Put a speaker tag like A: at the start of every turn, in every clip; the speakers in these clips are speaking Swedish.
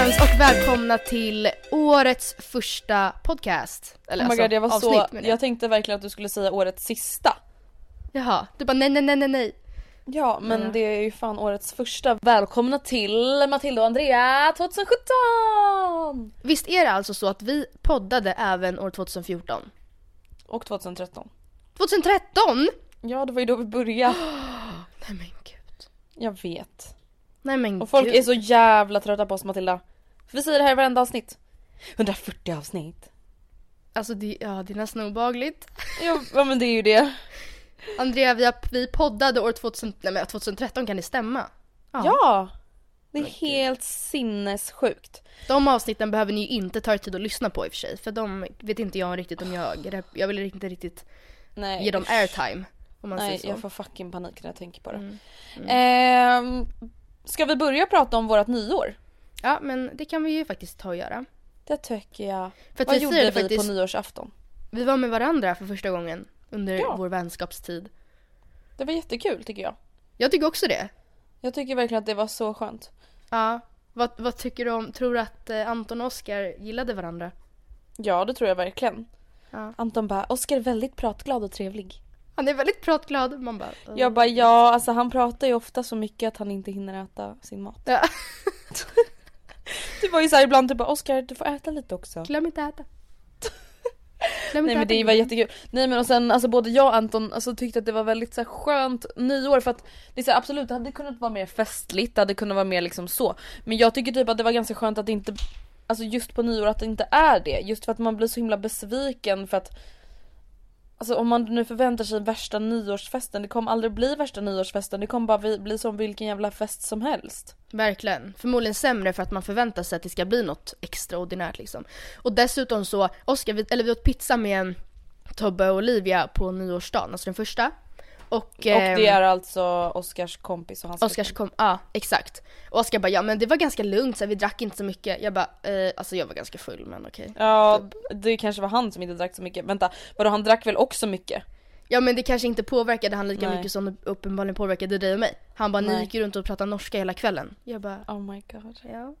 A: allesammans och välkomna till årets första podcast. Eller
B: oh my
A: alltså,
B: god jag var
A: avsnitt,
B: så,
A: menar
B: jag tänkte verkligen att du skulle säga årets sista.
A: Jaha, du bara nej nej nej nej nej.
B: Ja men
A: Ja.
B: det är ju fan årets första. Välkomna till Matilda och Andrea 2017!
A: Visst är det alltså så att vi poddade även år 2014?
B: Och 2013.
A: 2013?
B: Ja det var ju då vi började.
A: Nej men gud.
B: Jag vet.
A: Nej men
B: Och folk
A: gud.
B: är så jävla trötta på oss Matilda. För vi säger det här i varenda avsnitt. 140 avsnitt.
A: Alltså det, ja, det är nästan obehagligt.
B: Ja, ja men det är ju det.
A: Andrea vi, har, vi poddade år 2000, nej, men 2013 kan det stämma?
B: Ja! Det är helt sinnessjukt.
A: De avsnitten behöver ni ju inte ta er tid att lyssna på i och för sig. För de vet inte jag riktigt om jag, jag vill inte riktigt
B: Nej.
A: ge dem airtime. Om man
B: Nej
A: säger så.
B: jag får fucking panik när jag tänker på det.
A: Mm.
B: Ehm, ska vi börja prata om vårat nyår?
A: Ja men det kan vi ju faktiskt ta och göra.
B: Det tycker jag.
A: För att
B: Vad
A: vi
B: gjorde vi
A: faktiskt,
B: på nyårsafton?
A: vi var med varandra för första gången under
B: Ja.
A: vår vänskapstid.
B: Det var jättekul tycker jag.
A: Jag tycker också det.
B: Jag tycker verkligen att det var så skönt.
A: Ja. Vad, vad tycker du om, tror du att eh, Anton och Oskar gillade varandra?
B: Ja det tror jag verkligen.
A: Ja.
B: Anton bara, Oskar är väldigt pratglad och trevlig.
A: Han är väldigt pratglad. Man bara... eh.
B: Jag bara ja, alltså han pratar ju ofta så mycket att han inte hinner äta sin mat.
A: Ja.
B: Det var ju såhär ibland typ bara Oskar du får äta lite också.
A: Glöm inte äta.
B: Nej men det var jättekul. Nej men och sen alltså både jag och Anton alltså, tyckte att det var väldigt så här, skönt nyår för att det är så här, absolut det hade kunnat vara mer festligt, det hade kunnat vara mer liksom så. Men jag tycker typ att det var ganska skönt att det inte, alltså just på nyår att det inte är det. Just för att man blir så himla besviken för att Alltså om man nu förväntar sig värsta nyårsfesten, det kommer aldrig bli värsta nyårsfesten, det kommer bara bli, som vilken jävla fest som helst.
A: Verkligen. Förmodligen sämre för att man förväntar sig att det ska bli något extraordinärt liksom. Och dessutom så, Oskar, vi, eller vi åt pizza med Tobbe och Olivia på nyårsdagen, alltså den första. Och,
B: Och det
A: ehm,
B: är alltså Oskars kompis och hans
A: Oskars
B: flickvän.
A: kom, ja exakt. Och Oskar bara ja men det var ganska lugnt så vi drack inte så mycket. Jag bara eh, alltså jag var ganska full men okej.
B: Ja, det kanske var han som inte drack så mycket. Vänta, vadå han drack väl också mycket?
A: Ja men det kanske inte påverkade han lika
B: Nej.
A: mycket som det uppenbarligen påverkade dig och mig. Han bara ni
B: Nej.
A: gick ju runt och pratade norska hela kvällen. Jag bara
B: Oh my god.
A: ja.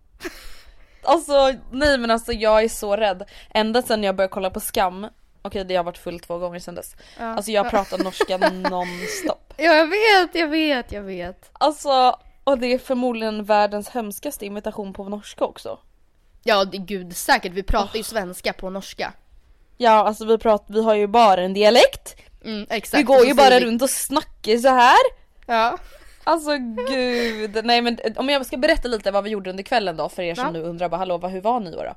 B: Alltså nej men alltså jag är så rädd. Ända sedan jag började kolla på Skam, okej det har varit full två gånger sedan dess.
A: ja.
B: Alltså jag pratar norska nonstop.
A: Ja jag vet, jag vet, jag vet.
B: Alltså, och det är förmodligen världens hemskaste imitation på norska också.
A: Ja det, gud säkert, vi pratar ju svenska på norska.
B: Ja alltså vi pratar, vi har ju bara en dialekt.
A: Mm, exakt.
B: vi går ju bara
A: vi-
B: runt och snackar så här.
A: Ja.
B: Alltså gud. Nej men om jag ska berätta lite vad vi gjorde under kvällen då för er som
A: Ja.
B: nu undrar bara hallå vad, hur var nyår då?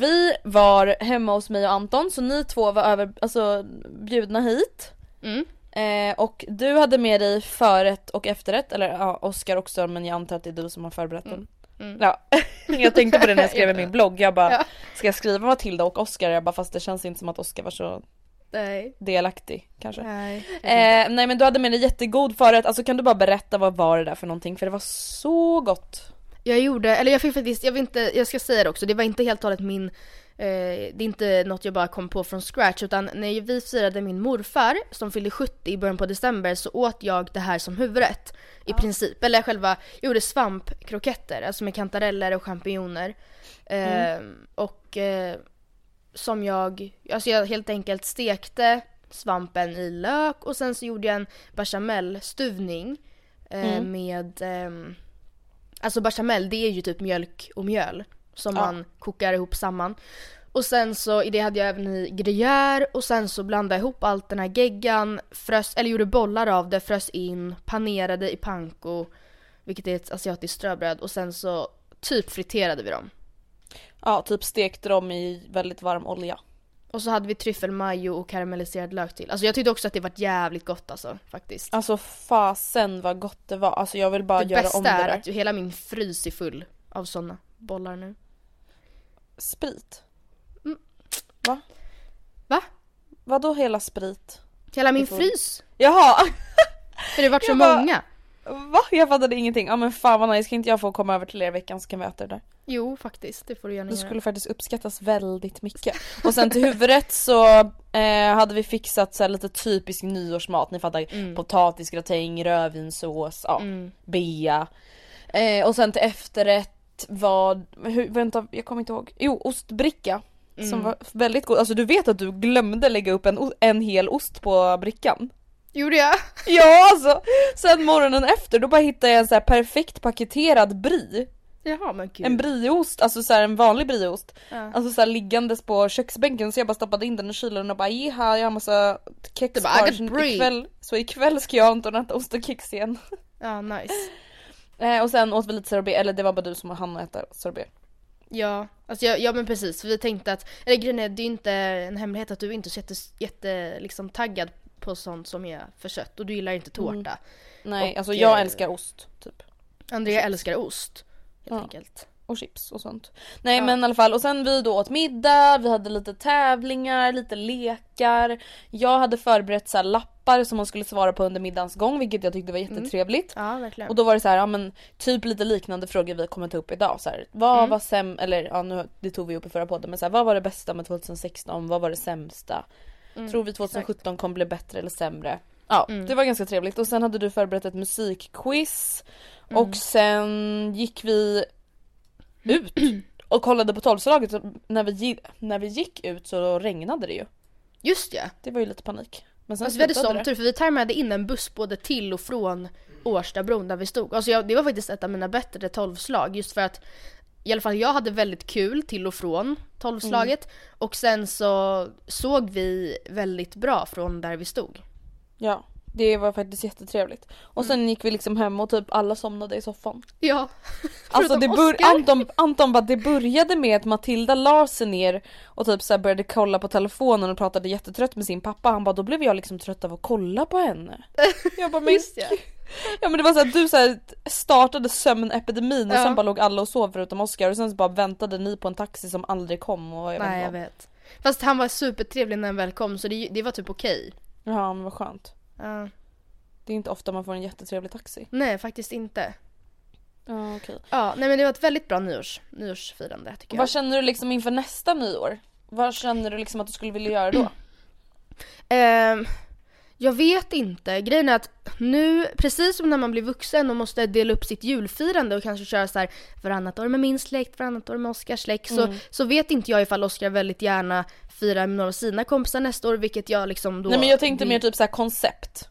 B: Vi var hemma hos mig och Anton så ni två var över, alltså bjudna hit.
A: Mm.
B: Eh, och du hade med dig förrätt och efterrätt, eller ja Oskar också men jag antar att det är du som har förberett den.
A: Mm.
B: Ja, jag tänkte på det när jag skrev i min blogg, jag bara
A: Ja.
B: ska jag skriva Matilda och Oskar? Jag bara fast det känns inte som att Oskar var så
A: Nej.
B: delaktig kanske.
A: Nej.
B: Eh, nej men du hade med dig jättegod förrätt, alltså kan du bara berätta vad var det där för någonting? För det var så gott.
A: Jag gjorde, eller jag fick faktiskt, jag vill inte, jag ska säga det också, det var inte helt och hållet min eh, det är inte något jag bara kom på från scratch utan när vi firade min morfar som fyllde 70 i början på december så åt jag det här som huvudrätt i princip. Eller själva, jag gjorde svampkroketter, alltså med kantareller och champinjoner. Eh, Och eh, som jag, alltså jag helt enkelt stekte svampen i lök och sen så gjorde jag en bechamelsstuvning eh, med ehm, Alltså bechamel det är ju typ mjölk och mjöl som
B: Ja.
A: man kokar ihop samman. Och sen så i det hade jag även i gruyère och sen så blandade jag ihop allt den här geggan, frös, eller gjorde bollar av det, frös in, panerade i panko, vilket är ett asiatiskt ströbröd och sen så typ friterade vi dem.
B: Ja, typ stekte dem i väldigt varm olja.
A: Och så hade vi tryffelmajo och karamelliserad lök till. Alltså jag tyckte också att det var jävligt gott alltså faktiskt.
B: Alltså fasen vad gott det var, alltså jag vill bara
A: det
B: göra
A: bästa
B: om det
A: är
B: där.
A: att ju hela min frys är full av såna bollar nu.
B: Sprit?
A: Mm.
B: Va?
A: Va?
B: Vadå hela sprit?
A: Hela min
B: Det
A: frys!
B: Jaha!
A: För det vart så
B: bara-
A: många.
B: Va? Jag fattade ingenting. Ja men fan vad nice, kan inte jag få komma över till er i veckan så kan vi äta det där?
A: Jo faktiskt, det får du gärna
B: Det
A: göra.
B: skulle faktiskt uppskattas väldigt mycket. Och sen till huvudrätt så eh, hade vi fixat så lite typisk nyårsmat, ni fattar
A: Mm.
B: potatisgratäng, rödvinssås, ja,
A: Mm.
B: bea. Eh, och sen till efterrätt var, hur, vänta jag kommer inte ihåg, jo ostbricka. Som
A: Mm.
B: var väldigt god, alltså du vet att du glömde lägga upp en, en hel ost på brickan?
A: Gjorde jag?
B: Ja alltså! Sen morgonen efter då bara hittade jag en så här perfekt paketerad brie.
A: Jaha men gud.
B: En brieost, alltså så en vanlig brieost.
A: Ja.
B: Alltså så liggandes på köksbänken så jag bara stoppade in den i kylen och bara jiha jag har massa kex kvar
A: got
B: så
A: brie."
B: ikväll, så ikväll ska jag Anton äta ost och kex igen.
A: Ja nice.
B: Eh, och sen åt vi lite sorbet, eller det var bara du som hann äta sorbet.
A: Ja, alltså jag, ja men precis. Vi tänkte att, eller grejen är det är ju inte en hemlighet att du inte är så jätte, jätte liksom, taggad på sånt som är för sött och du gillar inte tårta.
B: Mm. Nej
A: Och,
B: alltså jag
A: eh,
B: älskar ost typ.
A: Andrea älskar ost. Helt
B: Ja.
A: enkelt.
B: Och chips och sånt. Nej
A: Ja.
B: men i alla fall och sen vi då åt middag, vi hade lite tävlingar, lite lekar. Jag hade förberett så lappar som man skulle svara på under middagens gång vilket jag tyckte var jättetrevligt.
A: Ja verkligen.
B: Och då var det så här, ja men typ lite liknande frågor vi kommer ta upp idag. Så här, vad
A: Mm.
B: var säm, eller ja nu, det tog vi upp i förra podden, men så här, vad var det bästa med 2016? Vad var det sämsta?
A: Mm,
B: Tror vi 2017 kommer bli bättre eller sämre? Ja,
A: Mm.
B: det var ganska trevligt. Och sen hade du förberett ett musikquiz.
A: Mm.
B: Och sen gick vi ut och kollade på tolvslaget. När vi, när vi gick ut så regnade det ju.
A: Just ja.
B: Det var ju lite panik. Men sen
A: Alltså vi hade sån tur för vi tajmade in en buss både till och från Årstabron där vi stod. Alltså jag, det var faktiskt ett av mina bättre tolvslag just för att i alla fall jag hade väldigt kul till och från tolvslaget
B: Mm.
A: och sen så såg vi väldigt bra från där vi stod.
B: Ja, det var faktiskt jättetrevligt. Och sen
A: Mm.
B: gick vi liksom hem och typ alla somnade i soffan.
A: Ja.
B: Alltså det bör-. Anton, Anton bara det började med att Matilda la sig ner och typ så började kolla på telefonen och pratade jättetrött med sin pappa. Han bara då blev jag liksom trött av att kolla på henne. Jag bara men,
A: ja.
B: ja men det var så här, du så här startade sömnepidemin och
A: Ja.
B: sen bara låg alla och sov förutom Oscar och sen så bara väntade ni på en taxi som aldrig kom och jag
A: Nej jag vet. Fast han var supertrevlig när han väl kom så det, det var typ okej.
B: Ja men vad skönt.
A: Ja.
B: Det är inte ofta man får en jättetrevlig taxi.
A: nej faktiskt inte.
B: Ja okej.
A: Ja nej men det var ett väldigt bra nyårs, nyårsfirande tycker jag.
B: Vad känner du liksom inför nästa nyår? Vad känner du liksom att du skulle vilja göra då?
A: Ehm, jag vet inte. Grejen är att nu, precis som när man blir vuxen och måste dela upp sitt julfirande och kanske köra så här varannat år med min släkt, varannat år med Oskars släkt, så, så vet inte jag ifall Oskar väldigt gärna firar med några av sina kompisar nästa år, vilket jag liksom då...
B: Nej men jag tänkte mer typ så här koncept.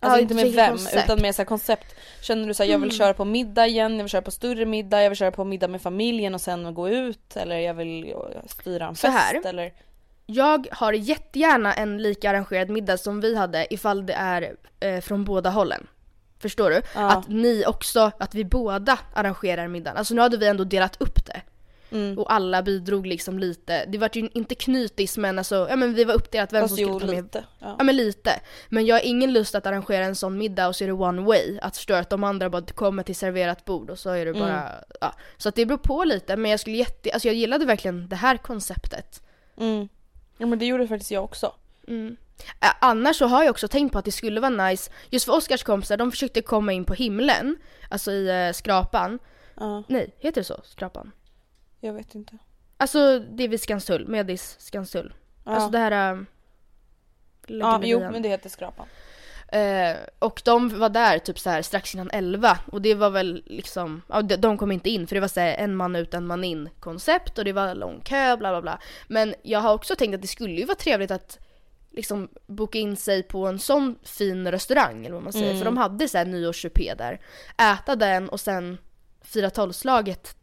B: Alltså
A: Ja,
B: inte med vem
A: koncept. Mm.
B: utan mer så här koncept. Känner du så här, jag vill köra på middag igen, jag vill köra på större middag, jag vill köra på middag med familjen och sen gå ut eller jag vill styra en
A: Så
B: fest
A: här.
B: eller
A: Jag har jättegärna en lika arrangerad middag som vi hade ifall det är eh, från båda hållen. Förstår du?
B: Ja.
A: Att ni också, att vi båda arrangerar middagen. Alltså nu hade vi ändå delat upp det.
B: Mm.
A: Och alla bidrog liksom lite. Det var ju inte knytis men alltså, ja men vi var uppdelat vem
B: Fast
A: som skulle
B: jo
A: ta med.
B: lite. Ja.
A: Ja men lite. Men jag har ingen lust att arrangera en sån middag och så är det one way. Att förstå att de andra bara kommer till serverat bord och så är det bara,
B: Mm.
A: ja. Så att det beror på lite men jag skulle jätte, alltså jag gillade verkligen det här konceptet.
B: Mm. Ja men det gjorde faktiskt jag också.
A: Mm. Annars så har jag också tänkt på att det skulle vara nice, just för Oscars kompisar, de försökte komma in på himlen, alltså i eh, skrapan.
B: Ja,
A: Nej, heter det så? Skrapan?
B: jag vet inte.
A: Alltså det är vid Skanstull, Medis Skanstull.
B: Ja,
A: Alltså det här... Äh,
B: ja jo men det heter skrapan.
A: Eh, och de var där typ så här strax innan 11 och det var väl liksom, ja de, kom inte in för det var så här en man ut en man in koncept och det var lång kö bla bla bla. Men jag har också tänkt att det skulle ju vara trevligt att liksom boka in sig på en sån fin restaurang eller vad man säger.
B: Mm.
A: För de hade så här nyårschupé där. Äta den och sen fira tolvslaget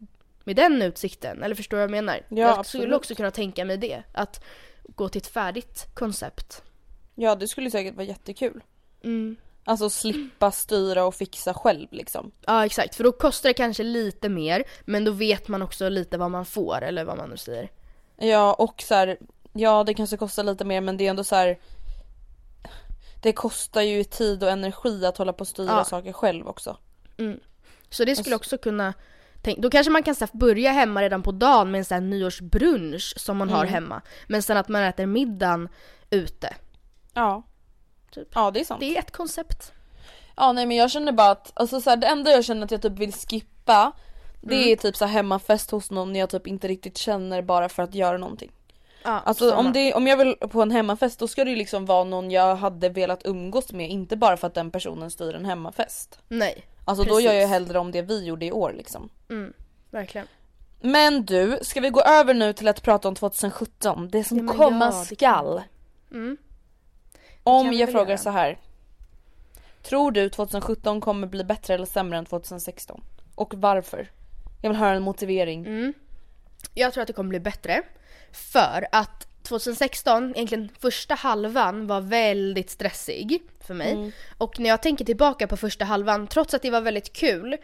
A: med den utsikten. Eller förstår du vad jag menar?
B: Ja,
A: jag
B: absolut.
A: skulle också kunna tänka mig det. Att gå till ett färdigt koncept.
B: Ja det skulle säkert vara jättekul.
A: Mm.
B: Alltså slippa styra och fixa själv liksom.
A: Ja exakt, för då kostar det kanske lite mer men då vet man också lite vad man får eller vad man nu säger.
B: Ja och så här, ja det kanske kostar lite mer men det är ändå så här. Det kostar ju tid och energi att hålla på och styra
A: Ja.
B: saker själv också.
A: Mm. Så det skulle
B: Alltså-
A: också kunna tänk, då kanske man kan så här, börja hemma redan på dagen med en sån här nyårsbrunch som man har
B: Mm.
A: hemma. Men sen att man äter middagen ute.
B: Ja.
A: Typ.
B: Ja det är sant.
A: Det är ett koncept.
B: Ja nej men jag känner bara att, alltså så här, det enda jag känner att jag typ vill skippa Det
A: Mm.
B: är typ så här hemmafest hos någon jag typ inte riktigt känner bara för att göra någonting.
A: Ja,
B: Alltså om, det, om jag vill på en hemmafest då ska det ju liksom vara någon jag hade velat umgås med, inte bara för att den personen styr en hemmafest.
A: Nej,
B: Alltså då gör jag
A: Precis.
B: hellre om det vi gjorde i år liksom.
A: mm, verkligen.
B: Men du, ska vi gå över nu till att prata om 2017? Det som
A: Ja,
B: komma
A: ja, det kan
B: skall.
A: Mm.
B: Om jag frågar så här. Tror du 2017 kommer bli bättre eller sämre än 2016? Och varför? Jag vill höra en motivering.
A: Mm. Jag tror att det kommer bli bättre. För att 2016, egentligen första halvan var väldigt stressig för mig.
B: Mm.
A: Och när jag tänker tillbaka på första halvan, trots att det var väldigt kul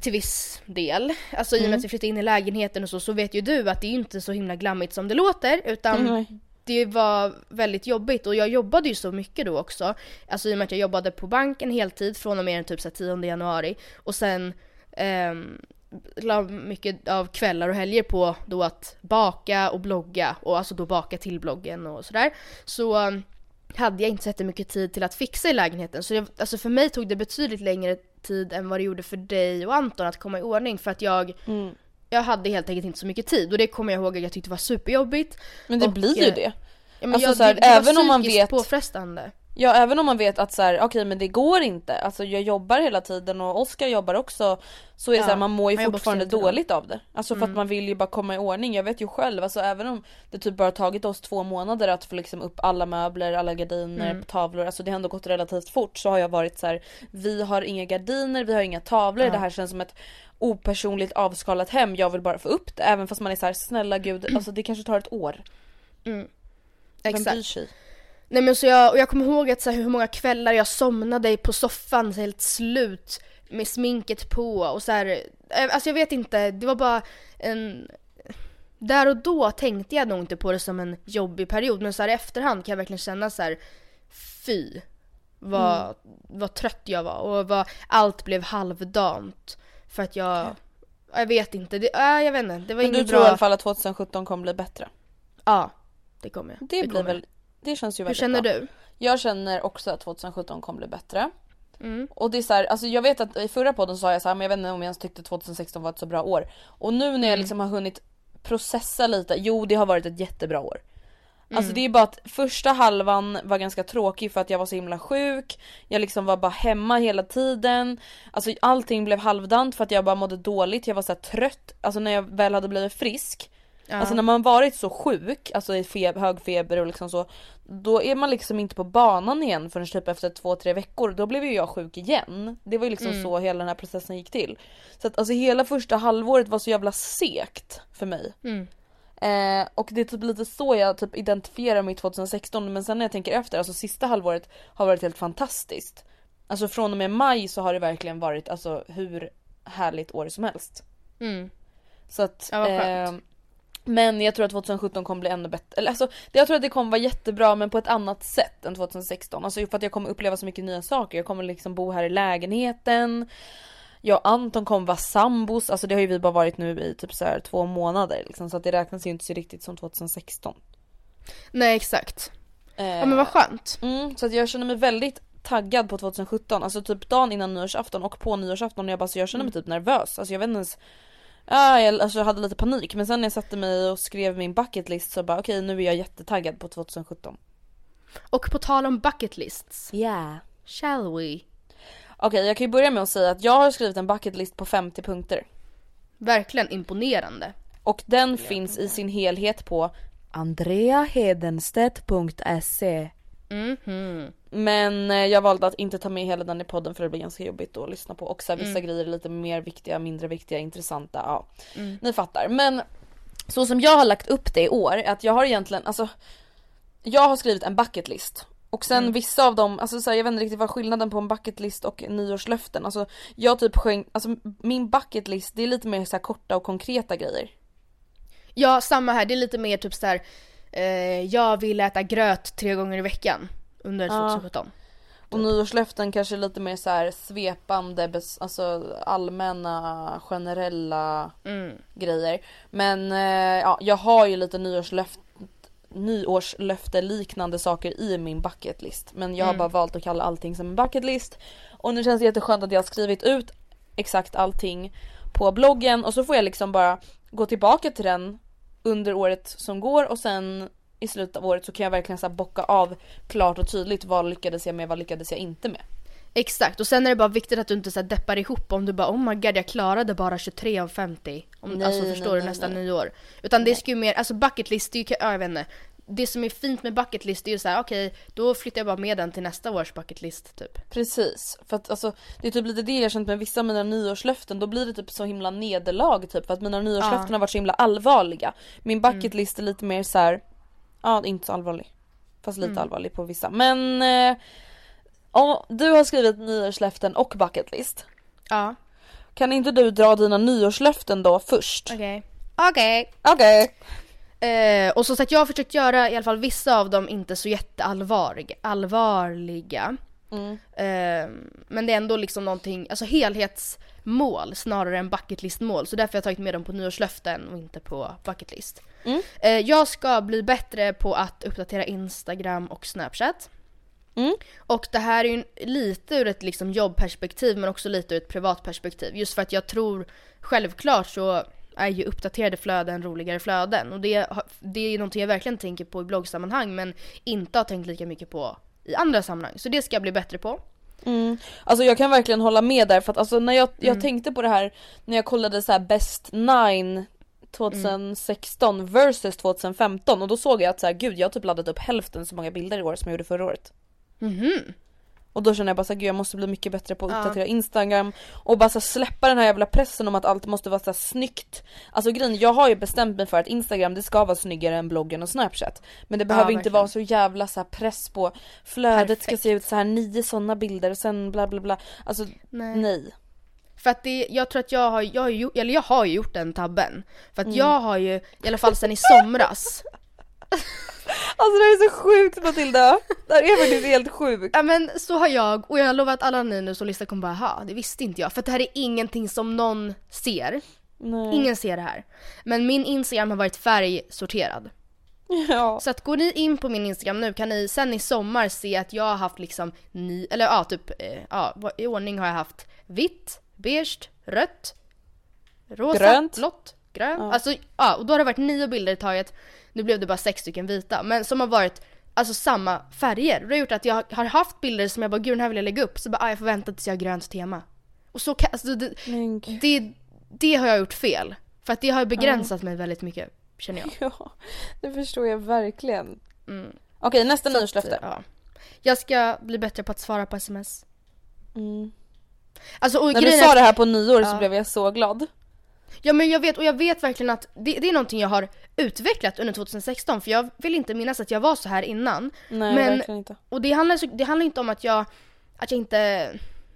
A: till viss del, alltså i och med
B: Mm.
A: att vi flyttade in i lägenheten och så, så vet ju du att det är inte så himla glammigt som det låter utan
B: Nej
A: det var väldigt jobbigt och jag jobbade ju så mycket då också. Alltså i och med att jag jobbade på banken heltid från och med den typ så 10 januari och sen eh, la mycket av kvällar och helger på då att baka och blogga och alltså då baka till bloggen och sådär. Så ehm, hade jag inte så mycket tid till att fixa i lägenheten så jag, alltså för mig tog det betydligt längre tid än vad det gjorde för dig och Anton att komma i ordning för att jag
B: Mm
A: jag hade helt enkelt inte så mycket tid och det kommer jag ihåg att jag tyckte var superjobbigt.
B: Men det
A: Och,
B: blir ju
A: eh,
B: det.
A: Ja, men
B: Alltså
A: jag,
B: så här,
A: det, det var
B: även om man vet-
A: påfrestande.
B: Ja även om man vet att så här, okej men det går inte, alltså jag jobbar hela tiden och Oskar jobbar också Så är det
A: Ja,
B: så här, man mår ju fortfarande dåligt av det. Alltså för att man vill ju bara komma i ordning, jag vet ju själv, alltså även om det typ bara tagit oss två månader att få liksom upp alla möbler, alla gardiner,
A: Mm.
B: tavlor, alltså det har ändå gått relativt fort så har jag varit så här, vi har inga gardiner, vi har inga tavlor,
A: Ja.
B: det här känns som ett opersonligt avskalat hem, jag vill bara få upp det även fast man är så här, snälla gud, alltså det kanske tar ett år. Vem
A: Exakt.
B: bryr sig?
A: Nej men så jag, och jag kommer ihåg att så här, hur många kvällar jag somnade på soffan så helt slut med sminket på och så här, eh, alltså jag vet inte, det var bara en där och då tänkte jag nog inte på det som en jobbig period men så här i efterhand kan jag verkligen känna så här fy vad, vad trött jag var och vad allt blev halvdant för att jag jag vet inte, det, äh, jag vet inte, det var
B: Men du
A: inget
B: tror i
A: bra.
B: alla fall att 2017 kommer bli bättre?
A: Ja, det kommer jag.
B: Det, blir
A: kommer.
B: väl, det känns ju
A: Hur
B: väldigt
A: känner
B: bra.
A: du?
B: Jag känner också att 2017 kommer bli bättre.
A: Mm.
B: Och det är så här, alltså jag vet att i förra podden sa jag så här, men jag vet inte om jag ens tyckte 2016 var ett så bra år. Och nu när
A: Mm.
B: jag liksom har hunnit processa lite, jo det har varit ett jättebra år.
A: Mm.
B: Alltså det är bara att första halvan var ganska tråkig för att jag var så himla sjuk, jag liksom var bara hemma hela tiden. Alltså allting blev halvdant för att jag bara mådde dåligt, jag var så trött. Alltså när jag väl hade blivit frisk
A: Ja.
B: Alltså när man varit så sjuk, alltså i feb- hög feber och liksom så Då är man liksom inte på banan igen förrän typ efter två, tre veckor. Då blev ju jag sjuk igen. Det var ju liksom
A: Mm.
B: så hela den här processen gick till. Så att alltså hela första halvåret var så jävla segt för mig.
A: Mm.
B: Eh, och det är typ lite så jag typ identifierar mig 2016 men sen när jag tänker efter, alltså sista halvåret har varit helt fantastiskt. Alltså från och med maj så har det verkligen varit alltså hur härligt år som helst.
A: Mm.
B: Så att,
A: Ja, vad
B: eh, men jag tror att 2017 kommer bli ännu bättre. Eller alltså, jag tror att det kommer vara jättebra men på ett annat sätt än 2016. Alltså för att jag kommer uppleva så mycket nya saker. Jag kommer liksom bo här i lägenheten. Jag och Anton kommer vara sambos. Alltså det har ju vi bara varit nu i typ så här två månader. Liksom, så att det räknas ju inte så riktigt som 2016.
A: Nej exakt.
B: Eh,
A: Ja men vad skönt.
B: Mm, så att jag känner mig väldigt taggad på 2017. Alltså typ dagen innan nyårsafton och på nyårsafton. Jag, bara, så jag känner mig typ nervös. Alltså jag vet inte ens. Ja, jag, alltså hade lite panik men sen när jag satte mig och skrev min bucket list så bara okej nu är jag jättetaggad på 2017.
A: Och på tal om bucket lists.
B: Yeah.
A: Shall we?
B: Okej jag kan ju börja med att säga att jag har skrivit en bucket list på 50 punkter.
A: Verkligen imponerande.
B: Och den finns i sin helhet på andreahedenstedt.se
A: Mhm.
B: Men eh, jag valde att inte ta med hela den i podden för det blir ganska jobbigt att lyssna på. Och så här, vissa grejer är lite mer viktiga, mindre viktiga, intressanta. Ja, ni fattar. Men så som jag har lagt upp det i år att jag har egentligen, alltså jag har skrivit en bucket list. Och sen vissa av dem, alltså så här, jag vet inte riktigt vad skillnaden på en bucket list och nyårslöften. Alltså jag typ sjöng, alltså min bucket list det är lite mer så här korta och konkreta grejer.
A: Ja samma här, det är lite mer typ så här. Eh, jag vill äta gröt tre gånger i veckan under 2017.
B: Och nyårslöften kanske är lite mer så här svepande, alltså allmänna, generella
A: Mm.
B: grejer. Men eh, ja, jag har ju lite nyårslöft nyårslöfte liknande saker i min bucket list. Men jag har bara valt att kalla allting som en bucket list. Och nu känns det jätteskönt att jag har skrivit ut exakt allting på bloggen och så får jag liksom bara gå tillbaka till den under året som går och sen i slutet av året så kan jag verkligen så bocka av klart och tydligt vad lyckades jag med, vad lyckades jag inte med.
A: Exakt, och sen är det bara viktigt att du inte så här deppar ihop om du bara oh my god jag klarade bara 23 av 50. Om,
B: Nej,
A: alltså förstår
B: nej,
A: du nästa
B: nej.
A: nyår. Utan det ska ju mer, alltså bucket list, det är ju, ja, jag vet inte. Det som är fint med bucket list är ju så här: okej då flyttar jag bara med den till nästa års bucket list typ.
B: Precis, för att alltså det är typ lite det jag känt med vissa av mina nyårslöften, då blir det typ så himla nederlag typ för att mina nyårslöften
A: Ja. Mm.
B: har varit så himla allvarliga. Min bucket list är lite mer så här, ja inte så allvarlig. Fast
A: Mm.
B: lite allvarlig på vissa. Men eh, om du har skrivit nyårslöften och bucket list.
A: Ja,
B: Kan inte du dra dina nyårslöften då först?
A: okej. Okej.
B: Okej.
A: Eh, och som sagt jag har försökt göra i alla fall vissa av dem inte så jätteallvarliga. Allvarliga.
B: Mm.
A: Eh, men det är ändå liksom någonting, alltså helhetsmål snarare än bucketlistmål. Så därför har jag tagit med dem på nyårslöften och inte på bucketlist.
B: Mm.
A: Eh, jag ska bli bättre på att uppdatera Instagram och Snapchat.
B: Mm.
A: Och det här är ju lite ur ett liksom jobbperspektiv men också lite ur ett privatperspektiv. Just för att jag tror, självklart så är ju uppdaterade flöden roligare flöden. Och det, det är någonting jag verkligen tänker på i bloggsammanhang men inte har tänkt lika mycket på i andra sammanhang. Så det ska jag bli bättre på.
B: Mm. Alltså jag kan verkligen hålla med där för att alltså när jag, jag
A: Mm.
B: tänkte på det här när jag kollade så här best 9 2016 versus 2015 och då såg jag att så här, gud jag har typ laddat upp hälften så många bilder i år som jag gjorde förra året.
A: Mhm.
B: Och då känner jag bara så här, gud jag måste bli mycket bättre på att
A: Ja.
B: uppdatera Instagram och bara så släppa den här jävla pressen om att allt måste vara så här, snyggt. Alltså grejen, jag har ju bestämt mig för att Instagram det ska vara snyggare än bloggen och snapchat. Men det behöver inte
A: verkligen.
B: vara så jävla så press på flödet ska
A: Perfekt.
B: se ut så här nio sådana bilder och sen bla bla bla. Alltså
A: Nej.
B: nej.
A: För att det, jag tror att jag har, jag har eller jag har gjort den tabben. För
B: Mm.
A: att jag har ju, i alla fall sen i somras,
B: Alltså det här är så sjukt Matilda! Det här är faktiskt helt sjukt.
A: Ja men så har jag och jag har lovat alla ni nu som lyssnar kommer bara ha det visste inte jag. För det här är ingenting som någon ser.
B: Nej.
A: Ingen ser det här. Men min Instagram har varit färgsorterad.
B: Ja.
A: Så att går ni in på min Instagram nu kan ni sen i sommar se att jag har haft liksom ni, eller ja typ, eh, ja i ordning har jag haft vitt, beige, rött, rosa,
B: Grönt.
A: blått, grönt. Alltså ja och då har det varit nio bilder i taget. Nu blev det bara sex stycken vita men som har varit alltså samma färger. Det har gjort att jag har haft bilder som jag bara gud den här vill jag lägga upp så bara ah, jag får vänta tills jag har grönt tema. Och så kan, alltså, det, det, det har jag gjort fel. För att det har begränsat mig väldigt mycket känner jag.
B: Ja, det förstår jag verkligen.
A: Mm.
B: Okej nästa
A: Så
B: nyårslöfte.
A: Ja. Jag ska bli bättre på att svara på sms.
B: Mm.
A: Alltså
B: När du sa det här på nyår så
A: Ja.
B: blev jag så glad.
A: Ja men jag vet och jag vet verkligen att det, det är någonting jag har utvecklat under 2016 för jag vill inte minnas att jag var så här innan.
B: Nej
A: Men-
B: verkligen inte.
A: Och det handlar, så, det handlar inte om att jag att jag inte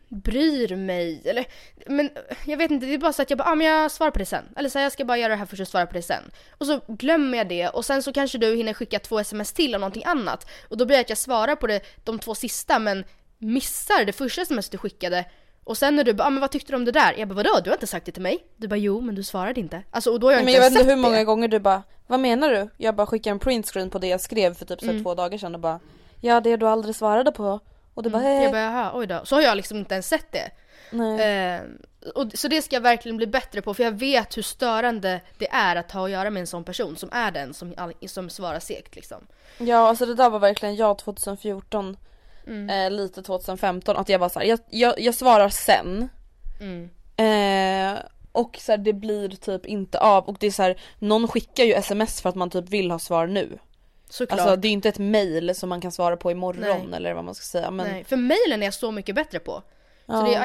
A: bryr mig eller men jag vet inte det är bara så att jag bara ah, men jag svarar på det sen eller så här, jag ska bara göra det här först och svara på det sen och så glömmer jag det och sen så kanske du hinner skicka två sms till om någonting annat och då blir det att jag svarar på det, de två sista men missar det första sms du skickade och sen när du bara ah, men vad tyckte du om det där? Jag bara vadå du har inte sagt det till mig? Du bara jo men du svarade inte Alltså och då har jag
B: men
A: inte
B: jag vet inte hur många
A: det.
B: gånger du bara Vad menar du? Jag bara skickade en printscreen på det jag skrev för typ så här två dagar sedan och bara Ja det du aldrig svarade på Och du bara
A: Jag
B: eh,
A: bara jaha oj då. Så har jag liksom inte ens sett det.
B: nej.
A: Eh, och, så det ska jag verkligen bli bättre på för jag vet hur störande det är att ha att göra med en sån person som är den som, som svarar segt liksom.
B: Ja alltså det där var verkligen jag 2014
A: Mm.
B: eh, Lite 2015 att jag var såhär, jag, jag, jag svarar sen
A: Mm.
B: eh, Och så här, det blir typ inte av och det är så här, någon skickar ju sms för att man typ vill ha svar nu
A: Såklart.
B: Alltså det är inte ett mail som man kan svara på imorgon
A: Nej.
B: eller vad man ska säga men
A: Nej, för mailen är jag så mycket bättre på.
B: ja.
A: Så det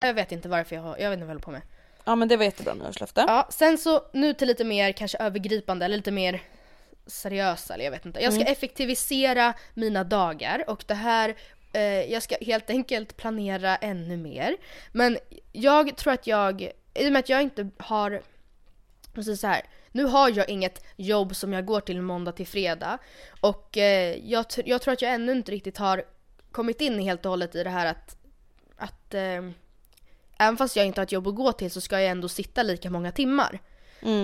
A: jag vet inte varför jag har, jag vet inte vad jag håller på med.
B: ja men det var jättebra nyårslöfte.
A: Ja, sen så nu till lite mer kanske övergripande eller lite mer seriösa eller jag vet inte. Jag ska effektivisera mina dagar och det här eh, jag ska helt enkelt planera ännu mer. Men jag tror att jag, i och med att jag inte har, säger så här, nu har jag inget jobb som jag går till måndag till fredag och eh, jag, jag tror att jag ännu inte riktigt har kommit in helt och hållet i det här att, att eh, även fast jag inte har ett jobb att gå till så ska jag ändå sitta lika många timmar.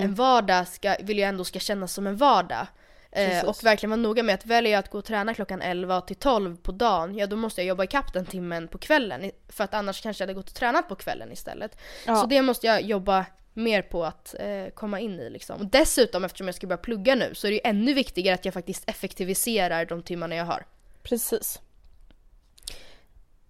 A: En vardag ska, vill jag ändå ska kännas som en vardag. Eh, och verkligen vara noga med att väljer jag att gå och träna klockan 11 till 12 på dagen, ja då måste jag jobba ikapp den timmen på kvällen. För att annars kanske jag hade gått och tränat på kvällen istället.
B: Ja.
A: Så det måste jag jobba mer på att eh, komma in i liksom. Och dessutom eftersom jag ska börja plugga nu så är det ju ännu viktigare att jag faktiskt effektiviserar de timmarna jag har.
B: Precis.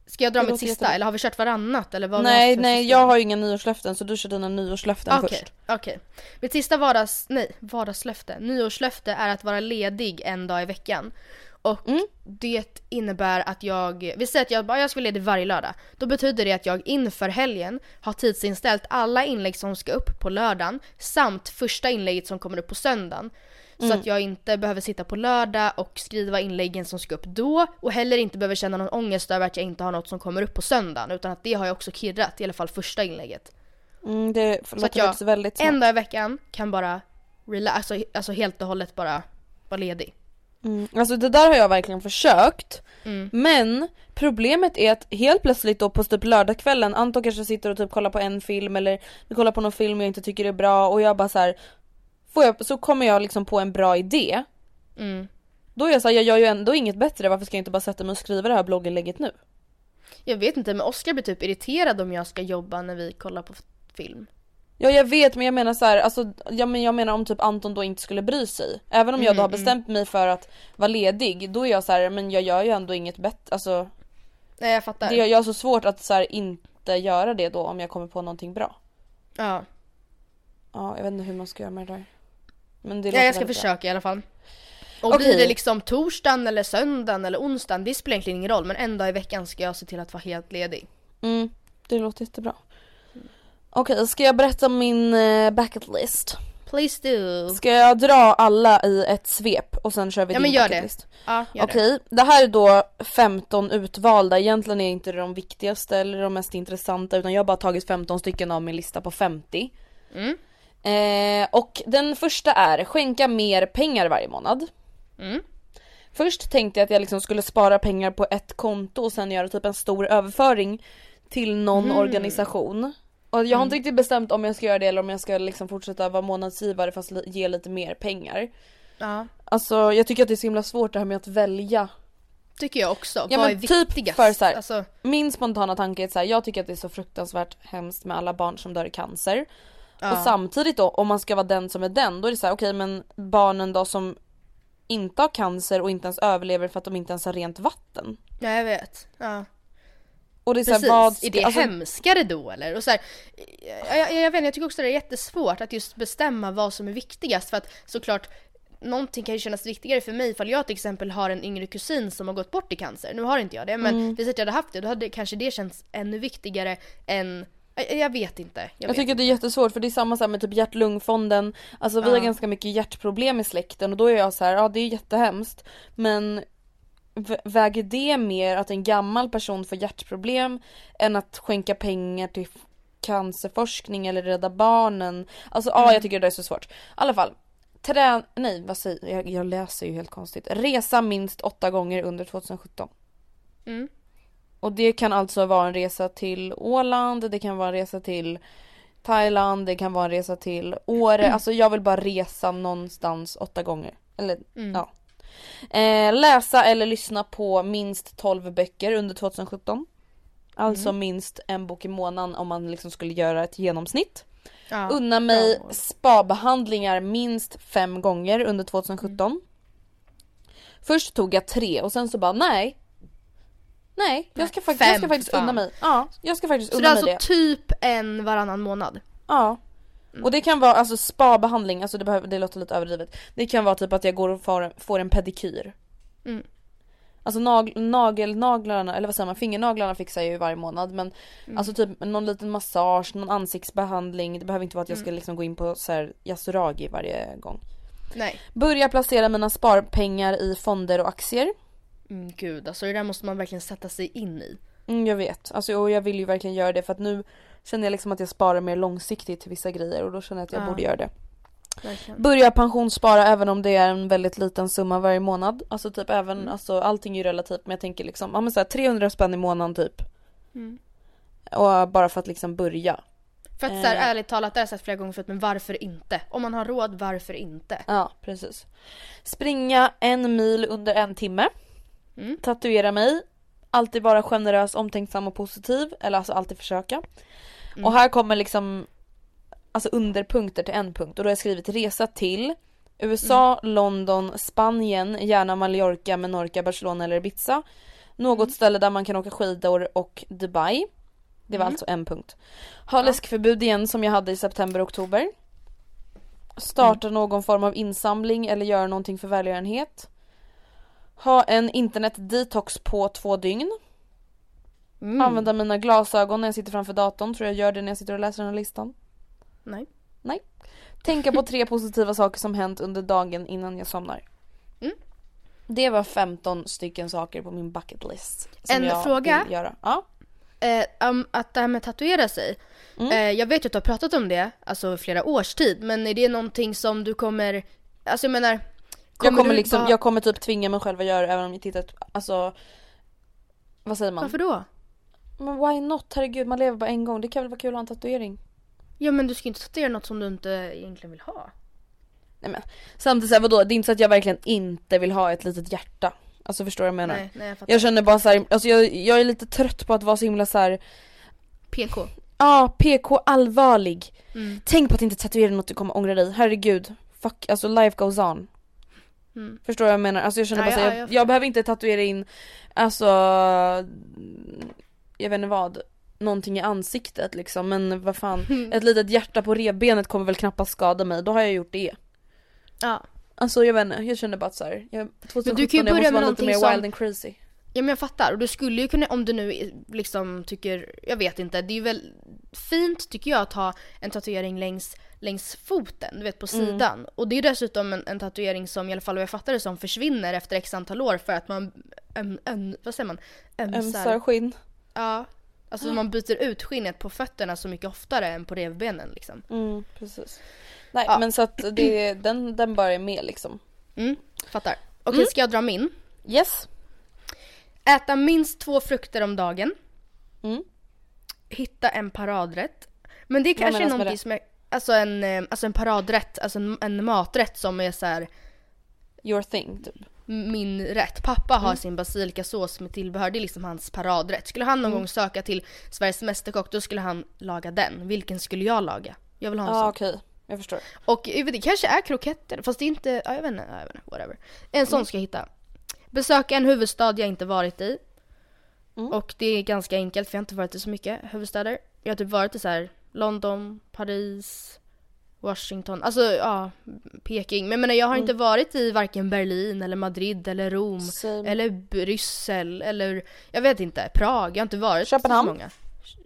A: Ska jag dra
B: Det
A: mitt sista
B: jättebra.
A: eller har vi kört varannat eller vad
B: nej nej jag har ju inga nyårslöften så du kör dina nyårslöften
A: Okej,
B: först.
A: okej. Mitt sista vardags, nej, vardagslöfte, nyårslöfte är att vara ledig en dag i veckan. Och
B: Mm.
A: det innebär att jag, vi säger att jag bara jag ska vara ledig varje lördag. Då betyder det att jag inför helgen har tidsinställt alla inlägg som ska upp på lördagen samt första inlägget som kommer upp på söndagen. Så
B: Mm.
A: att jag inte behöver sitta på lördag och skriva inläggen som ska upp då och heller inte behöver känna någon ångest över att jag inte har något som kommer upp på söndagen utan att det har jag också kirrat, i alla fall första inlägget.
B: Mm, det
A: Så att jag
B: väldigt smart.
A: en dag i veckan kan bara relax, alltså, alltså helt och hållet bara vara ledig.
B: Mm. Alltså det där har jag verkligen försökt.
A: Mm.
B: Men problemet är att helt plötsligt då på typ lördagskvällen, Anton kanske sitter och typ kollar på en film eller vi kollar på någon film jag inte tycker är bra och jag bara så här, får jag, så kommer jag liksom på en bra idé.
A: Mm.
B: Då är jag såhär, jag gör ju ändå inget bättre, varför ska jag inte bara sätta mig och skriva det här blogginlägget nu?
A: Jag vet inte men Oskar blir typ irriterad om jag ska jobba när vi kollar på film.
B: Ja jag vet men jag menar så här, alltså, ja, men jag menar om typ Anton då inte skulle bry sig. Även om jag då har bestämt mig för att vara ledig, då är jag så här, men jag gör ju ändå inget bättre, alltså
A: Nej jag fattar.
B: det, jag har så svårt att så här, inte göra det då om jag kommer på någonting bra.
A: Ja.
B: Ja jag vet inte hur man ska göra med det där. Men det
A: ja jag ska
B: väldigt bra.
A: försöka i alla fall. Och blir
B: Okej.
A: det liksom torsdagen eller söndagen eller onsdagen, det spelar egentligen ingen roll men en dag i veckan ska jag se till att vara helt ledig.
B: Mm, det låter jättebra. Okej, ska jag berätta min eh, bucket list?
A: Please do.
B: Ska jag dra alla i ett svep och sen kör vi
A: Ja
B: din
A: men gör
B: bucket
A: det.
B: list?
A: Ja, gör det.
B: Okej, det här är då 15 utvalda, egentligen är inte de viktigaste eller de mest intressanta utan jag har bara tagit 15 stycken av min lista på 50.
A: Mm.
B: Eh, och den första är skänka mer pengar varje månad.
A: Mm.
B: Först tänkte jag att jag liksom skulle spara pengar på ett konto och sen göra typ en stor överföring till någon
A: Mm.
B: organisation. Och jag har inte riktigt bestämt om jag ska göra det eller om jag ska liksom fortsätta vara månadsgivare fast ge lite mer pengar.
A: Ja,
B: Alltså jag tycker att det är så himla svårt det här med att välja.
A: tycker jag också.
B: Ja,
A: Vad
B: men
A: är
B: typ
A: viktigast?
B: för så här-
A: Alltså,
B: Min spontana tanke är så här, jag tycker att det är så fruktansvärt hemskt med alla barn som dör i cancer.
A: Ja.
B: Och samtidigt då, om man ska vara den som är den, då är det så här, okej men barnen då som inte har cancer och inte ens överlever för att de inte ens har rent vatten.
A: Ja jag vet. Ja.
B: Och det är så här,
A: Precis,
B: vad ska,
A: är det
B: alltså,
A: hemskare då eller? Och så här, jag, jag, jag vet jag tycker också det är jättesvårt att just bestämma vad som är viktigast för att såklart Någonting kan ju kännas viktigare för mig ifall jag till exempel har en yngre kusin som har gått bort i cancer. Nu har inte jag det men
B: Mm.
A: visst att jag hade haft det då hade kanske det känts ännu viktigare än jag, jag vet inte. Jag,
B: Jag
A: vet
B: tycker att det är jättesvårt för det är samma sak med typ hjärt-lungfonden. Alltså vi
A: Ja.
B: har ganska mycket hjärtproblem i släkten och då är jag så här, ja det är jättehemskt. Men vä- väger det mer att en gammal person får hjärtproblem än att skänka pengar till cancerforskning eller rädda barnen? Alltså ja jag tycker det är så svårt. I alla fall. Trä... Nej vad säger jag? Jag läser ju helt konstigt. Resa minst åtta gånger under 2017.
A: Mm.
B: Och det kan alltså vara en resa till Åland, det kan vara en resa till Thailand, det kan vara en resa till Åre. Alltså jag vill bara resa någonstans åtta gånger. Eller
A: Mm.
B: ja. Eh, läsa eller lyssna på minst 12 böcker under 2017. Alltså
A: Mm.
B: minst en bok i månaden om man liksom skulle göra ett genomsnitt.
A: Ja,
B: Unna mig
A: bra
B: spabehandlingar minst fem gånger under 2017. Först tog jag tre och sen så bara nej. Nej, jag ska, faktiskt, jag ska
A: Fem,
B: faktiskt
A: fan.
B: unna mig. Ja, jag ska faktiskt
A: Så det
B: unna
A: är
B: mig
A: alltså
B: det.
A: typ en varannan månad?
B: Ja. Och det kan vara alltså spabehandling, alltså det, behöver, det låter lite överdrivet. Det kan vara typ att jag går och får, får en pedikyr.
A: Mm.
B: Alltså nag, nagelnaglarna, eller vad säger man, fingernaglarna fixar jag ju varje månad men
A: Mm.
B: alltså typ någon liten massage, någon ansiktsbehandling. Det behöver inte vara att jag
A: Mm.
B: ska liksom gå in på så här Yasuragi varje gång.
A: Nej.
B: Börja placera mina sparpengar i fonder och aktier.
A: Mm, gud, alltså det där måste man verkligen sätta sig in i.
B: Mm, jag vet, alltså, och jag vill ju verkligen göra det för att nu känner jag liksom att jag sparar mer långsiktigt till vissa grejer och då känner jag att jag
A: Ja.
B: borde göra det.
A: Verkligen.
B: Börja pensionsspara även om det är en väldigt liten summa varje månad. Alltså typ även,
A: Mm.
B: alltså allting är ju relativt men jag tänker liksom, ja men så här 300 spänn i månaden typ.
A: Mm.
B: Och bara för att liksom börja.
A: För att så här,
B: Eh.
A: ärligt talat, det har jag sagt flera gånger förut, men varför inte? Om man har råd, varför inte?
B: Ja precis. Springa en mil under en timme.
A: Mm.
B: Tatuera mig. Alltid vara generös, omtänksam och positiv. Eller alltså alltid försöka.
A: Mm.
B: Och här kommer liksom Alltså underpunkter till en punkt och då har jag skrivit resa till USA,
A: Mm.
B: London, Spanien, gärna Mallorca, Menorca, Barcelona eller Ibiza. Något
A: Mm.
B: ställe där man kan åka skidor och Dubai. Det var
A: Mm.
B: alltså en punkt. Ha
A: Ja.
B: läskförbud igen som jag hade i september oktober. Starta
A: Mm.
B: någon form av insamling eller göra någonting för välgörenhet. Ha en internet detox på två dygn.
A: Mm.
B: Använda mina glasögon när jag sitter framför datorn. Tror jag gör det när jag sitter och läser den här listan.
A: Nej.
B: Tänka på tre positiva saker som hänt under dagen innan jag somnar.
A: Mm.
B: Det var 15 stycken saker på min bucket list. Som
A: En
B: jag
A: fråga?
B: Vill göra. Ja.
A: Eh, um, att det här med att tatuera sig.
B: Mm.
A: Eh, jag vet ju att du har pratat om det, alltså flera års tid, men är det någonting som du kommer, alltså jag menar,
B: jag, kommer liksom,
A: bara-
B: jag kommer typ tvinga mig själv att göra det även om jag tittar, alltså vad säger man?
A: Varför då?
B: Men why not? Herregud man lever bara en gång. Det kan väl vara kul att ha en tatuering?
A: Ja men du ska inte tatuera något som du inte egentligen vill ha.
B: Nej men samtidigt såhär vadå? Det är inte så att jag verkligen inte vill ha ett litet hjärta. Alltså förstår du vad jag menar?
A: Nej, nej jag fattar.
B: Jag känner bara såhär, alltså jag, jag är lite trött på att vara så himla såhär
A: PK.
B: Ja, ah, PK allvarlig.
A: Mm.
B: Tänk på att inte tatuera något du kommer ångra dig. Herregud. Fuck, alltså life goes on.
A: Mm.
B: Förstår vad jag menar? Alltså jag känner
A: Ja,
B: bara
A: ja, jag
B: jag, jag behöver inte tatuera in, alltså, jag vet inte vad, någonting i ansiktet liksom. Men vad fan, ett litet hjärta på revbenet kommer väl knappast skada mig. Då har jag gjort det.
A: Ja.
B: Alltså jag vet inte, jag känner bara att såhär, 2017
A: du kan ju
B: jag
A: börja
B: måste
A: med
B: vara lite mer
A: som-
B: wild and crazy.
A: Ja men jag fattar och du skulle ju kunna, om du nu liksom tycker, jag vet inte, det är ju väl fint tycker jag att ha en tatuering längs, längs foten, du vet på
B: Mm.
A: sidan. Och det är dessutom en, en tatuering som i alla fall vad jag fattar det som försvinner efter x antal år för att man, öm, öm, vad säger man?
B: Ömsar skinn.
A: Ja. Alltså man byter ut skinnet på fötterna så mycket oftare än på revbenen liksom.
B: Mm, precis. Nej
A: Ja.
B: men så att det, den, den bara är med liksom.
A: Mm, fattar. Okej, ska jag dra min?
B: Yes.
A: Äta minst två frukter om dagen.
B: Mm.
A: Hitta en paradrätt. Men det är kanske är
B: med
A: någonting
B: det?
A: som är, alltså en, eh, alltså en paradrätt, alltså en, en maträtt som är så här
B: Your thing typ.
A: min rätt. Pappa
B: Mm.
A: har sin basilikasås med tillbehör, det är liksom hans paradrätt. Skulle han någon
B: Mm.
A: gång söka till Sveriges Mästerkock då skulle han laga den. Vilken skulle jag laga? Jag vill ha en
B: Ja
A: sån.
B: okej, jag förstår.
A: Och jag vet, det kanske är kroketter, fast det är inte, ja, jag vet inte, ja, jag vet inte whatever. En sån ska jag hitta. Besöka en huvudstad jag inte varit i.
B: Mm.
A: Och det är ganska enkelt för jag har inte varit i så mycket huvudstäder. Jag har typ varit i så här London, Paris, Washington, alltså ja, Peking. Men jag menar jag har inte varit i varken Berlin eller Madrid eller Rom
B: Same.
A: eller Bryssel eller jag vet inte, Prag. Jag har inte varit
B: Köpenhamn?
A: så många.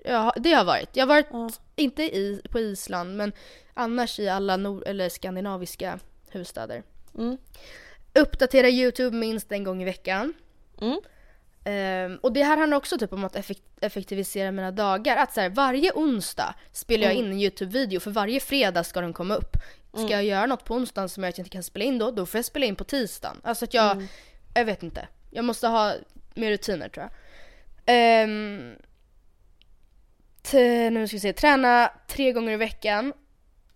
A: Ja, det har jag varit. Jag har varit,
B: Ja.
A: inte i, på Island, men annars i alla nord eller skandinaviska huvudstäder.
B: Mm.
A: Uppdatera YouTube minst en gång i veckan.
B: Mm.
A: Ehm, och det här handlar också typ om att effekt- effektivisera mina dagar. Att så här, varje onsdag spelar jag
B: Mm.
A: in en YouTube-video för varje fredag ska den komma upp. Ska jag göra något på onsdagen som jag inte kan spela in då, då får jag spela in på tisdagen. Alltså att jag,
B: Mm.
A: jag vet inte. Jag måste ha mer rutiner tror jag. T- nu ska vi se, träna tre gånger i veckan.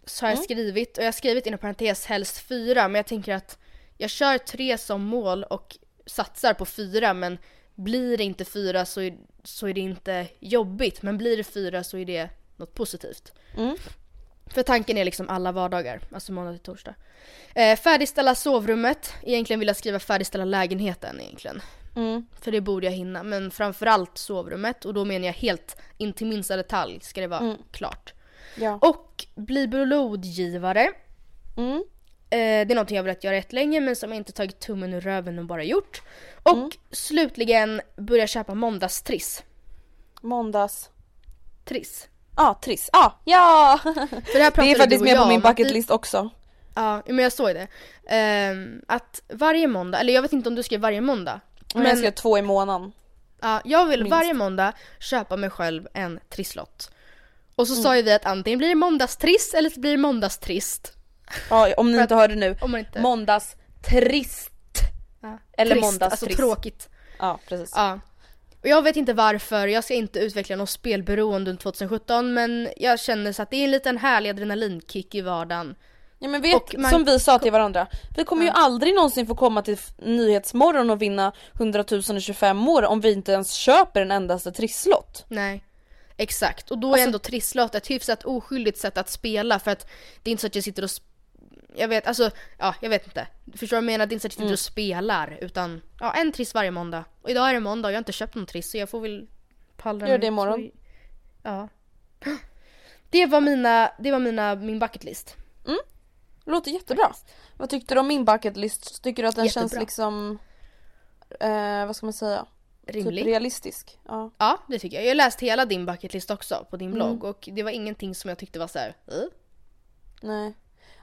A: Så har jag
B: Mm.
A: skrivit, och jag har skrivit inom parentes helst fyra, men jag tänker att jag kör tre som mål och satsar på fyra, men blir det inte fyra så är, så är det inte jobbigt, men blir det fyra så är det något positivt.
B: Mm.
A: För tanken är liksom alla vardagar, alltså måndag till torsdag. Eh, färdigställa sovrummet, egentligen vill jag skriva färdigställa lägenheten egentligen.
B: Mm.
A: För det borde jag hinna, men framförallt sovrummet och då menar jag helt in till minsta detalj ska det vara
B: Mm.
A: klart.
B: Ja.
A: Och bli blodgivare.
B: Mm.
A: Eh, det är någonting jag velat göra rätt länge men som jag inte tagit tummen ur röven och bara gjort. Och
B: Mm.
A: slutligen börja köpa måndagstriss.
B: Måndags.
A: Triss.
B: Ja, ah, Triss. Ah, ja!
A: För det här
B: Det är faktiskt med på min
A: om att
B: bucket
A: vi-
B: list också.
A: Ja, men jag såg det. Ehm, att varje måndag, eller jag vet inte om du skrev varje måndag.
B: Men jag skrev två i månaden.
A: Ja, jag vill
B: Minst.
A: varje måndag köpa mig själv en trisslott. Och så
B: Mm.
A: sa ju vi att antingen blir det måndagstriss eller så blir det måndagstrist.
B: Ja, om ni inte hörde nu.
A: Om man inte...
B: Måndags trist.
A: ja,
B: eller
A: trist,
B: måndagstriss.
A: Alltså tråkigt.
B: Ja, precis.
A: Ja. Och jag vet inte varför, jag ska inte utveckla något spelberoende under 2017 men jag känner så att det är en liten härlig adrenalinkick i vardagen.
B: Ja men vet,
A: man-
B: som vi sa till varandra, vi kommer ju
A: Ja.
B: aldrig någonsin få komma till Nyhetsmorgon och vinna 100 000 och 25 år om vi inte ens köper en endaste trisslott.
A: Nej. Exakt, och då är
B: Alltså-
A: ändå trisslott ett hyfsat oskyldigt sätt att spela för att det är inte så att jag sitter och jag vet, alltså, ja jag vet inte. Förstår du vad jag menar? Det är inte så att jag
B: Mm.
A: och spelar utan, ja en triss varje måndag. Och idag är det måndag och jag har inte köpt någon triss så jag får väl pallra
B: Gör det imorgon.
A: Så- Ja. Det var mina, det var mina, min bucketlist.
B: Låter jättebra. Vad tyckte du om min bucket list? Tycker du att den känns
A: Jättebra.
B: liksom, eh, vad ska man säga?
A: Rimlig.
B: Typ realistisk? Ja.
A: Ja, det tycker jag. Jag har läst hela din bucketlist också på din
B: Mm.
A: blogg och det var ingenting som jag tyckte var så här. "Eh?"
B: Nej.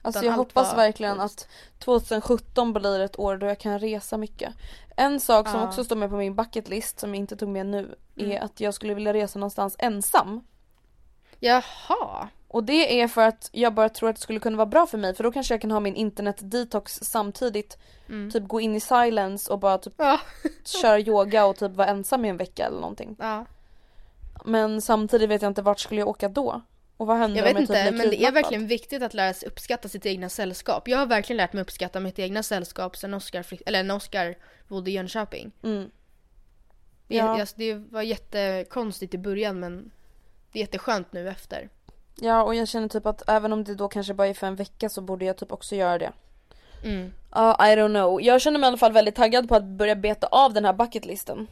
B: Alltså jag hoppas verkligen
A: schysst.
B: att 2017 blir ett år då jag kan resa mycket. En sak som
A: Ja.
B: också står med på min bucket list som jag inte tog med nu
A: Mm.
B: är att jag skulle vilja resa någonstans ensam.
A: Jaha.
B: Och det är för att jag bara tror att det skulle kunna vara bra för mig för då kanske jag kan ha min internet detox samtidigt.
A: Mm.
B: Typ gå in i silence och bara typ
A: Ja.
B: köra yoga och typ vara ensam i en vecka eller någonting.
A: ja.
B: Men samtidigt vet jag inte vart skulle jag åka då? Och vad händer
A: Jag vet inte,
B: typ blir
A: men det är verkligen viktigt att lära sig uppskatta sitt egna sällskap. Jag har verkligen lärt mig uppskatta mitt egna sällskap sen Oscar, eller när Oscar bodde i Jönköping.
B: Mm.
A: Det,
B: Ja.
A: alltså, det var jättekonstigt i början men det är jätteskönt nu efter.
B: Ja och jag känner typ att även om det då kanske bara är för en vecka så borde jag typ också göra det.
A: Mm.
B: Ja, I don't know. Jag känner mig i alla fall väldigt taggad på att börja beta av den här bucketlisten.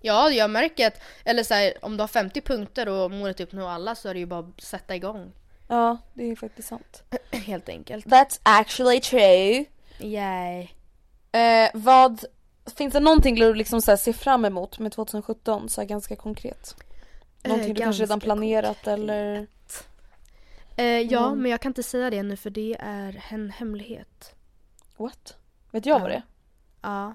A: Ja, jag märker att, eller så här, om du har 50 punkter och målet är uppnå alla så är det ju bara att sätta igång.
B: Ja, det är faktiskt sant.
A: Helt enkelt.
B: That's actually true.
A: Yay.
B: Eh, vad, finns det någonting du liksom så här ser fram emot med 2017 så här ganska konkret? Någonting
A: Eh,
B: du kanske redan planerat eller?
A: Eh, ja,
B: Mm.
A: men jag kan inte säga det nu för det är en hemlighet.
B: What? Vet jag vad
A: Ja.
B: det är?
A: Ja.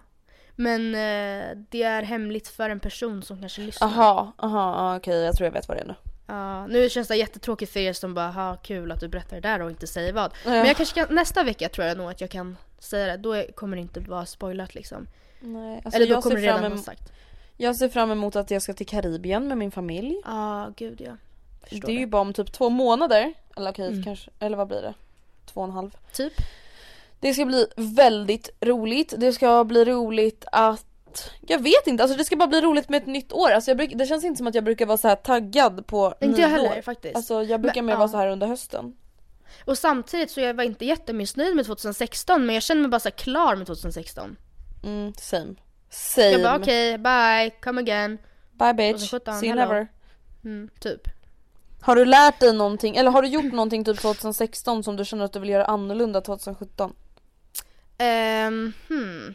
A: Men eh, det är hemligt för en person som kanske lyssnar.
B: Aha, aha, ah, okej jag tror jag vet vad det är nu.
A: Ja, nu känns det jättetråkigt för er som bara ha kul att du berättar det där och inte säger vad.
B: Ja.
A: Men jag kanske kan, nästa vecka tror jag nog att jag kan säga det. Då kommer det inte vara spoilat liksom.
B: Nej, alltså
A: Eller då kommer det redan vara sagt.
B: Jag ser fram emot att jag ska till Karibien med min familj.
A: Ja, gud ja. Förstår
B: det är ju bara om typ två månader. Eller okej
A: Mm.
B: kanske, eller vad blir det? Två och en halv.
A: Typ.
B: Det ska bli väldigt roligt. Det ska bli roligt att jag vet inte, alltså det ska bara bli roligt med ett nytt år. Alltså jag bruk, det känns inte som att jag brukar vara så här taggad på
A: Inte jag heller faktiskt.
B: Alltså jag brukar
A: Men,
B: mer
A: ja.
B: vara så här under hösten.
A: Och samtidigt så jag var inte jättemissnöjd med 2016 men jag känner mig bara så klar med 2016.
B: Mm, same. Same.
A: Jag bara okej, bye, come again.
B: Bye bitch,
A: 2017,
B: see you
A: hello.
B: never.
A: Mm, typ.
B: Har du lärt dig någonting, eller har du gjort någonting typ 2016 som du känner att du vill göra annorlunda 2017?
A: Ehm, hmm.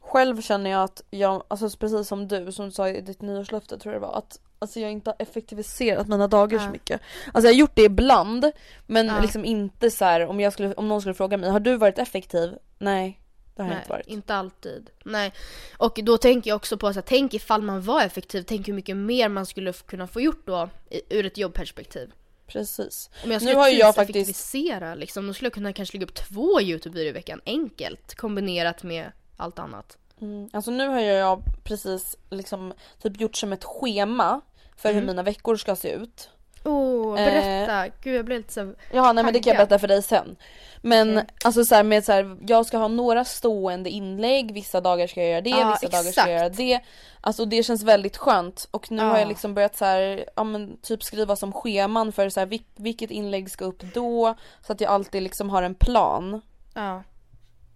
B: Själv känner jag att jag, alltså precis som du, som du sa i ditt nyårslöfte tror jag det var, att alltså jag inte har effektiviserat mina dagar så
A: Ja.
B: mycket. Alltså jag har gjort det ibland, men
A: Ja.
B: liksom inte så här, om, jag skulle, om någon skulle fråga mig, har du varit effektiv? Nej, det har jag
A: Nej,
B: inte varit.
A: inte alltid. Nej. Och då tänker jag också på så här, tänk ifall man var effektiv, tänk hur mycket mer man skulle kunna få gjort då ur ett jobbperspektiv.
B: Precis.
A: Om jag
B: Nu
A: skulle
B: har ju jag faktiskt,
A: liksom, då skulle jag kunna kanske lägga upp två YouTube-videor i veckan enkelt kombinerat med allt annat.
B: mm, alltså nu har jag precis liksom typ gjort som ett schema för
A: Mm.
B: hur mina veckor ska se ut.
A: Åh,
B: Eh.
A: berätta! Gud jag blev lite så
B: Ja nej men det kan jag berätta för dig sen. Men
A: Okej.
B: alltså så här med så här, jag ska ha några stående inlägg, vissa dagar ska jag göra det,
A: Ja,
B: vissa dagar ska jag göra
A: exakt.
B: det. Alltså det känns väldigt skönt och nu har
A: Ja.
B: jag liksom börjat så här, ja men typ skriva som scheman för så här, vil- vilket inlägg ska upp då. Så att jag alltid liksom har en plan.
A: Ja.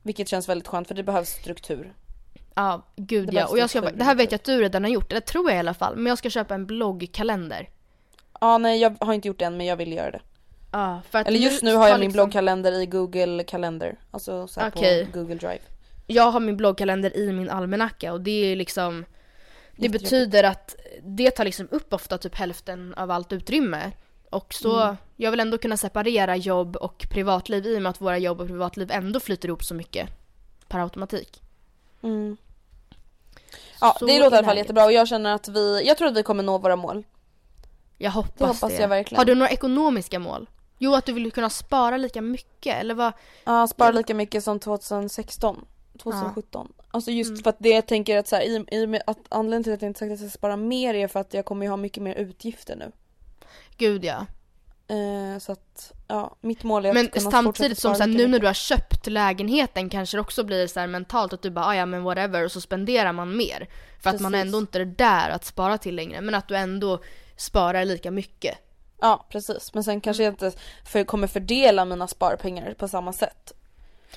B: Vilket känns väldigt skönt för det behövs struktur.
A: Ja, gud
B: Det
A: ja. Och jag ska, det här vet jag att du redan har gjort, eller tror jag i alla fall. Men jag ska köpa en bloggkalender.
B: Ja nej jag har inte gjort det än men jag vill göra det.
A: Att
B: Eller just nu har jag min
A: liksom-
B: bloggkalender i google kalender. Alltså så
A: Okej.
B: på google drive.
A: Jag har min bloggkalender i min almanacka och det är liksom Det betyder att det tar liksom upp ofta typ hälften av allt utrymme. Och så,
B: Mm.
A: jag vill ändå kunna separera jobb och privatliv i och med att våra jobb och privatliv ändå flyter ihop så mycket per automatik.
B: Mm. Ja
A: Så
B: det låter i alla fall jättebra och jag känner att vi, jag tror att vi kommer nå våra mål.
A: Jag hoppas
B: Det hoppas jag verkligen.
A: Har du några ekonomiska mål? Jo, att du vill kunna spara lika mycket eller vad?
B: Ja, spara lika mycket som 2016. 2017. Alltså just
A: Mm.
B: för att det jag tänker att så här, i, i med att anledningen till att jag inte sagt att jag ska spara mer är för att jag kommer ju ha mycket mer utgifter nu.
A: Gud ja.
B: Eh, så att ja, mitt mål är att
A: Men
B: kunna
A: samtidigt som så här, nu när du har köpt lägenheten kanske det också blir så här mentalt att du bara "Ah, ja men whatever och så spenderar man mer. För att man
B: Precis.
A: ändå inte är där att spara till längre men att du ändå sparar lika mycket.
B: Ja precis men sen kanske jag inte för, kommer fördela mina sparpengar på samma sätt.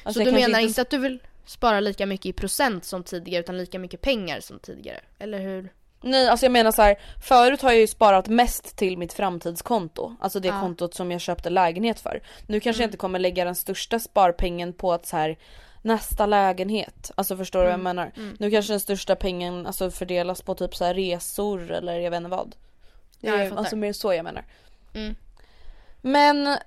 B: Alltså,
A: så du menar inte att du vill spara lika mycket i procent som tidigare utan lika mycket pengar som tidigare? Eller hur?
B: Nej alltså jag menar så här, förut har jag ju sparat mest till mitt framtidskonto. Alltså det
A: Ja.
B: kontot som jag köpte lägenhet för. Nu kanske
A: Mm.
B: jag inte kommer lägga den största sparpengen på att så här nästa lägenhet. Alltså förstår du vad jag
A: Mm.
B: menar? Nu kanske den största pengen alltså fördelas på typ så resor eller jag vet inte vad.
A: Ja, jag fattar.
B: alltså mer så jag menar.
A: Mm.
B: Men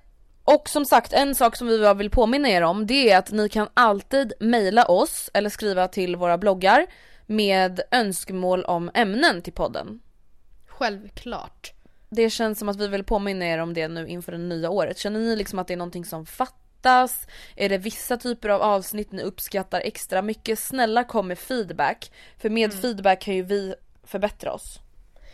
B: och som sagt en sak som vi vill påminna er om det är att ni kan alltid mejla oss eller skriva till våra bloggar med önskemål om ämnen till podden.
A: Självklart.
B: Det känns som att vi vill påminna er om det nu inför det nya året. Känner ni liksom att det är någonting som fattas? Är det vissa typer av avsnitt ni uppskattar extra mycket? Snälla kom med feedback. För med
A: Mm.
B: feedback kan ju vi förbättra oss.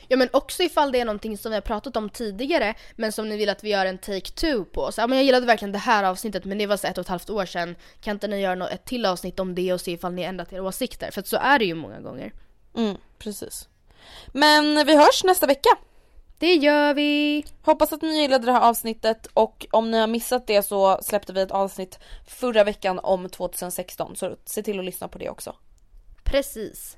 A: Ja men också ifall det är någonting som vi har pratat om tidigare men som ni vill att vi gör en take two på. Så, ja, men jag gillade verkligen det här avsnittet men det var så ett och ett halvt år sedan. Kan inte ni göra ett till avsnitt om det och se ifall ni ändrat era åsikter? För att så är det ju många gånger.
B: Mm, precis. Men vi hörs nästa vecka.
A: Det gör vi!
B: Hoppas att ni gillade det här avsnittet och om ni har missat det så släppte vi ett avsnitt förra veckan om 2016 så se till att lyssna på det också.
A: Precis.